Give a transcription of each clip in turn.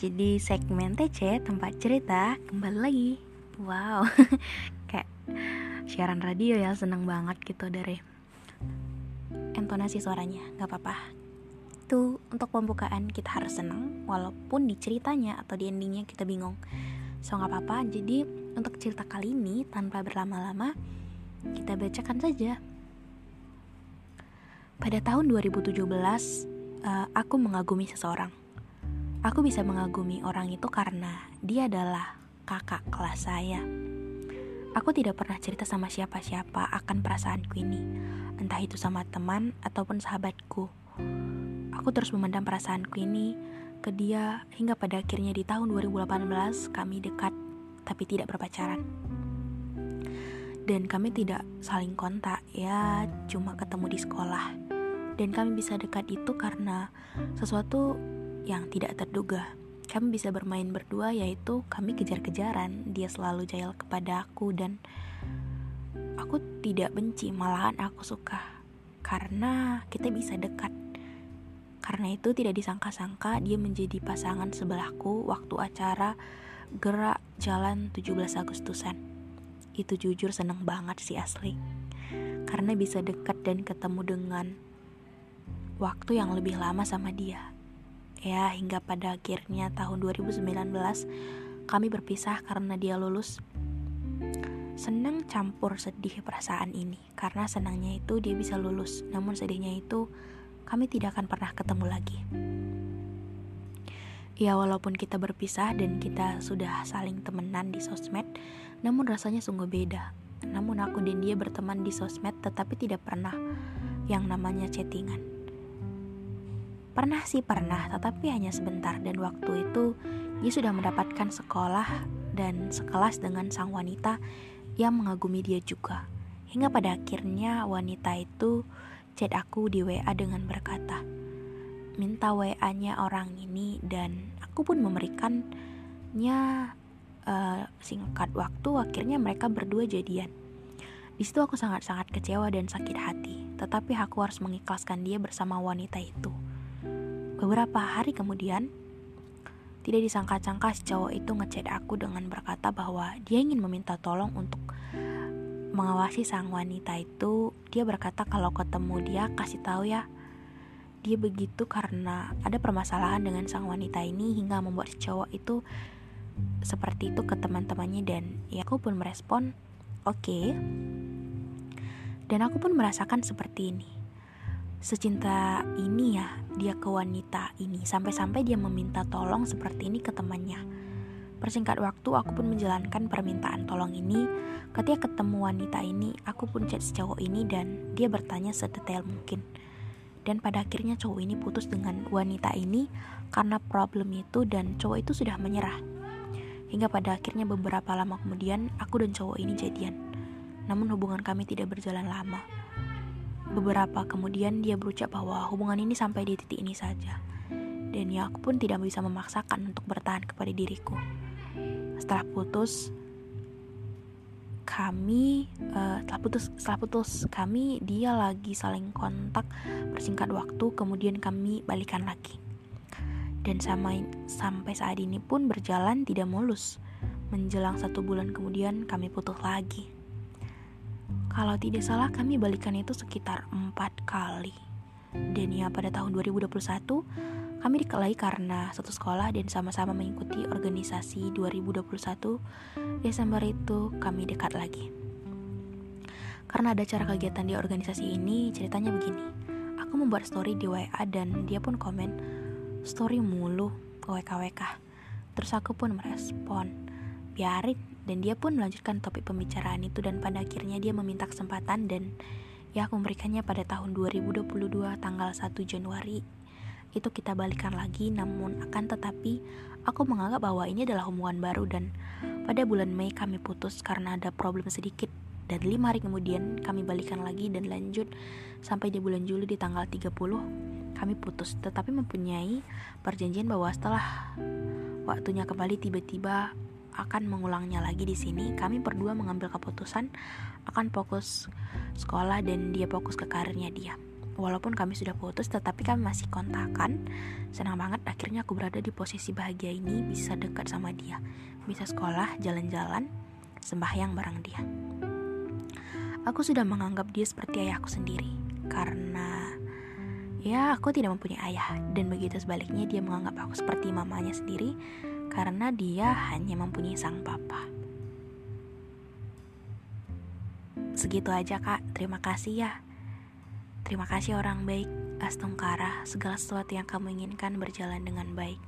Jadi segmen TC tempat cerita kembali lagi. Wow, kayak siaran radio ya seneng banget gitu dari intonasi suaranya. Gak apa-apa. Itu untuk pembukaan kita harus seneng walaupun di ceritanya atau di endingnya kita bingung. So gak apa-apa. Jadi untuk cerita kali ini tanpa berlama-lama kita bacakan saja. Pada tahun 2017, uh, aku mengagumi seseorang Aku bisa mengagumi orang itu karena dia adalah kakak kelas saya. Aku tidak pernah cerita sama siapa-siapa akan perasaanku ini, entah itu sama teman ataupun sahabatku. Aku terus memendam perasaanku ini ke dia hingga pada akhirnya di tahun 2018 kami dekat tapi tidak berpacaran. Dan kami tidak saling kontak, ya cuma ketemu di sekolah. Dan kami bisa dekat itu karena sesuatu yang tidak terduga. Kami bisa bermain berdua yaitu kami kejar-kejaran. Dia selalu jahil kepada aku dan aku tidak benci, malahan aku suka. Karena kita bisa dekat. Karena itu tidak disangka-sangka dia menjadi pasangan sebelahku waktu acara gerak jalan 17 Agustusan. Itu jujur seneng banget sih asli. Karena bisa dekat dan ketemu dengan waktu yang lebih lama sama dia. Ya, hingga pada akhirnya tahun 2019 kami berpisah karena dia lulus. Senang campur sedih perasaan ini karena senangnya itu dia bisa lulus, namun sedihnya itu kami tidak akan pernah ketemu lagi. Ya walaupun kita berpisah dan kita sudah saling temenan di sosmed, namun rasanya sungguh beda. Namun aku dan dia berteman di sosmed tetapi tidak pernah yang namanya chattingan. Pernah sih pernah, tetapi hanya sebentar dan waktu itu dia sudah mendapatkan sekolah dan sekelas dengan sang wanita yang mengagumi dia juga. Hingga pada akhirnya wanita itu chat aku di WA dengan berkata, minta WA-nya orang ini dan aku pun memberikannya uh, singkat waktu akhirnya mereka berdua jadian. Di situ aku sangat-sangat kecewa dan sakit hati, tetapi aku harus mengikhlaskan dia bersama wanita itu. Beberapa hari kemudian, tidak disangka-sangka si cowok itu ngechat aku dengan berkata bahwa dia ingin meminta tolong untuk mengawasi sang wanita itu. Dia berkata kalau ketemu dia kasih tahu ya. Dia begitu karena ada permasalahan dengan sang wanita ini hingga membuat si cowok itu seperti itu ke teman-temannya dan ya aku pun merespon oke. Okay. Dan aku pun merasakan seperti ini secinta ini ya dia ke wanita ini sampai-sampai dia meminta tolong seperti ini ke temannya. Persingkat waktu aku pun menjalankan permintaan tolong ini. Ketika ketemu wanita ini, aku pun chat si cowok ini dan dia bertanya sedetail mungkin. Dan pada akhirnya cowok ini putus dengan wanita ini karena problem itu dan cowok itu sudah menyerah. Hingga pada akhirnya beberapa lama kemudian aku dan cowok ini jadian. Namun hubungan kami tidak berjalan lama. Beberapa kemudian dia berucap bahwa hubungan ini sampai di titik ini saja. Dan ya aku pun tidak bisa memaksakan untuk bertahan kepada diriku. Setelah putus, kami uh, setelah putus setelah putus kami dia lagi saling kontak bersingkat waktu kemudian kami balikan lagi dan sama sampai saat ini pun berjalan tidak mulus Menjelang satu bulan kemudian kami putus lagi. Kalau tidak salah kami balikan itu sekitar empat kali. Dan ya pada tahun 2021 kami dikelai karena satu sekolah dan sama-sama mengikuti organisasi 2021 Desember itu kami dekat lagi. Karena ada cara kegiatan di organisasi ini, ceritanya begini. Aku membuat story di WA dan dia pun komen, story mulu, WKWK. Terus aku pun merespon, biarin dan dia pun melanjutkan topik pembicaraan itu dan pada akhirnya dia meminta kesempatan dan ya aku memberikannya pada tahun 2022 tanggal 1 Januari. Itu kita balikan lagi namun akan tetapi aku menganggap bahwa ini adalah hubungan baru dan pada bulan Mei kami putus karena ada problem sedikit. Dan lima hari kemudian kami balikan lagi dan lanjut sampai di bulan Juli di tanggal 30 kami putus. Tetapi mempunyai perjanjian bahwa setelah waktunya kembali tiba-tiba akan mengulangnya lagi di sini. Kami berdua mengambil keputusan akan fokus sekolah dan dia fokus ke karirnya dia. Walaupun kami sudah putus, tetapi kami masih kontakan. Senang banget akhirnya aku berada di posisi bahagia ini, bisa dekat sama dia, bisa sekolah, jalan-jalan, sembahyang bareng dia. Aku sudah menganggap dia seperti ayahku sendiri, karena ya aku tidak mempunyai ayah, dan begitu sebaliknya dia menganggap aku seperti mamanya sendiri, karena dia hanya mempunyai sang papa. Segitu aja kak, terima kasih ya. Terima kasih orang baik, Astungkara, segala sesuatu yang kamu inginkan berjalan dengan baik.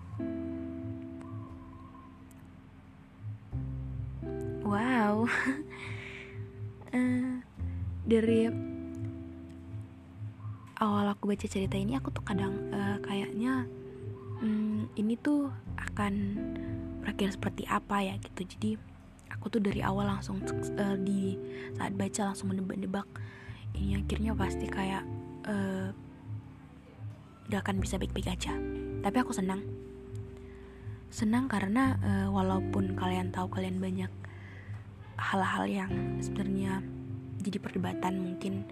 Wow, uh, dari awal aku baca cerita ini aku tuh kadang uh, kayaknya tuh akan berakhir seperti apa ya gitu. Jadi aku tuh dari awal langsung uh, di saat baca langsung menebak-nebak. Ini akhirnya pasti kayak uh, gak akan bisa baik-baik aja. Tapi aku senang. Senang karena uh, walaupun kalian tahu kalian banyak hal-hal yang sebenarnya jadi perdebatan mungkin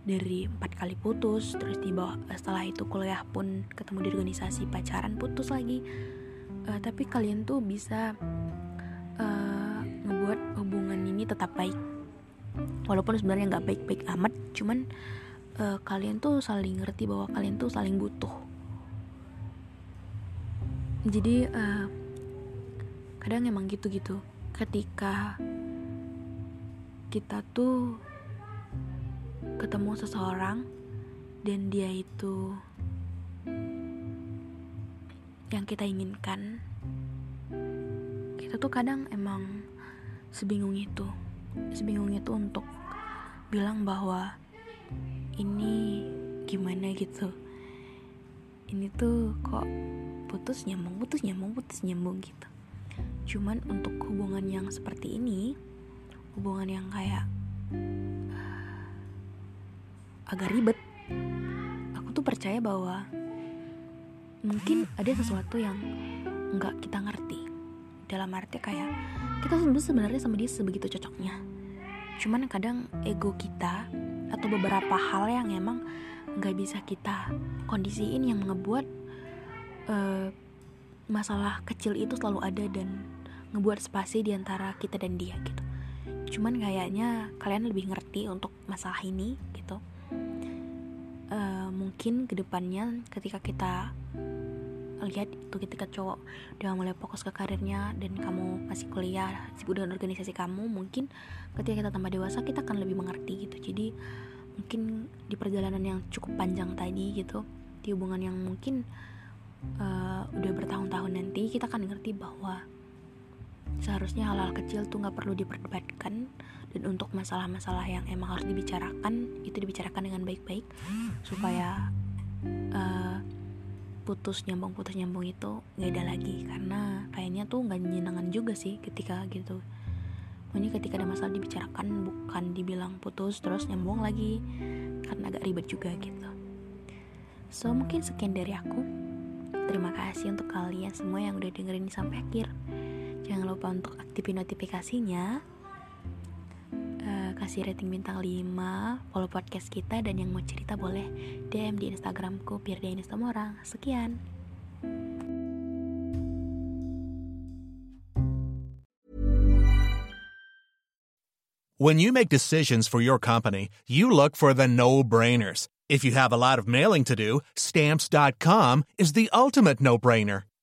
dari empat kali putus terus di bawah setelah itu kuliah pun ketemu di organisasi pacaran putus lagi. Uh, tapi kalian tuh bisa uh, ngebuat hubungan ini tetap baik. Walaupun sebenarnya nggak baik-baik amat cuman uh, kalian tuh saling ngerti bahwa kalian tuh saling butuh. Jadi uh, kadang emang gitu-gitu. Ketika kita tuh ketemu seseorang dan dia itu yang kita inginkan. Kita tuh kadang emang sebingung itu sebingung itu untuk bilang bahwa ini gimana gitu. Ini tuh kok putus nyambung putus nyambung putus nyambung gitu. Cuman untuk hubungan yang seperti ini hubungan yang kayak agak ribet. Aku tuh percaya bahwa mungkin ada sesuatu yang nggak kita ngerti. Dalam arti kayak kita sebenarnya sama dia sebegitu cocoknya. Cuman kadang ego kita atau beberapa hal yang emang nggak bisa kita kondisiin yang ngebuat uh, masalah kecil itu selalu ada dan ngebuat spasi di antara kita dan dia gitu. Cuman kayaknya kalian lebih ngerti untuk masalah ini mungkin ke depannya ketika kita lihat itu ketika cowok udah mulai fokus ke karirnya dan kamu masih kuliah sibuk dengan organisasi kamu mungkin ketika kita tambah dewasa kita akan lebih mengerti gitu. Jadi mungkin di perjalanan yang cukup panjang tadi gitu di hubungan yang mungkin uh, udah bertahun-tahun nanti kita akan ngerti bahwa seharusnya hal-hal kecil tuh nggak perlu diperdebatkan. Dan untuk masalah-masalah yang emang harus dibicarakan itu dibicarakan dengan baik-baik. Supaya uh, putus nyambung putus nyambung itu nggak ada lagi. Karena kayaknya tuh nggak nyenangan juga sih ketika gitu. Pokoknya ketika ada masalah dibicarakan bukan dibilang putus terus nyambung lagi. Karena agak ribet juga gitu. So mungkin sekian dari aku. Terima kasih untuk kalian semua yang udah dengerin sampai akhir jangan lupa untuk aktifin notifikasinya kasih rating bintang 5 follow podcast kita dan yang mau cerita boleh DM di Instagramku biar dia ini semua orang sekian When you make decisions for your company, you look for the no brainers. If you have a lot of mailing to do, stamps.com is the ultimate no brainer.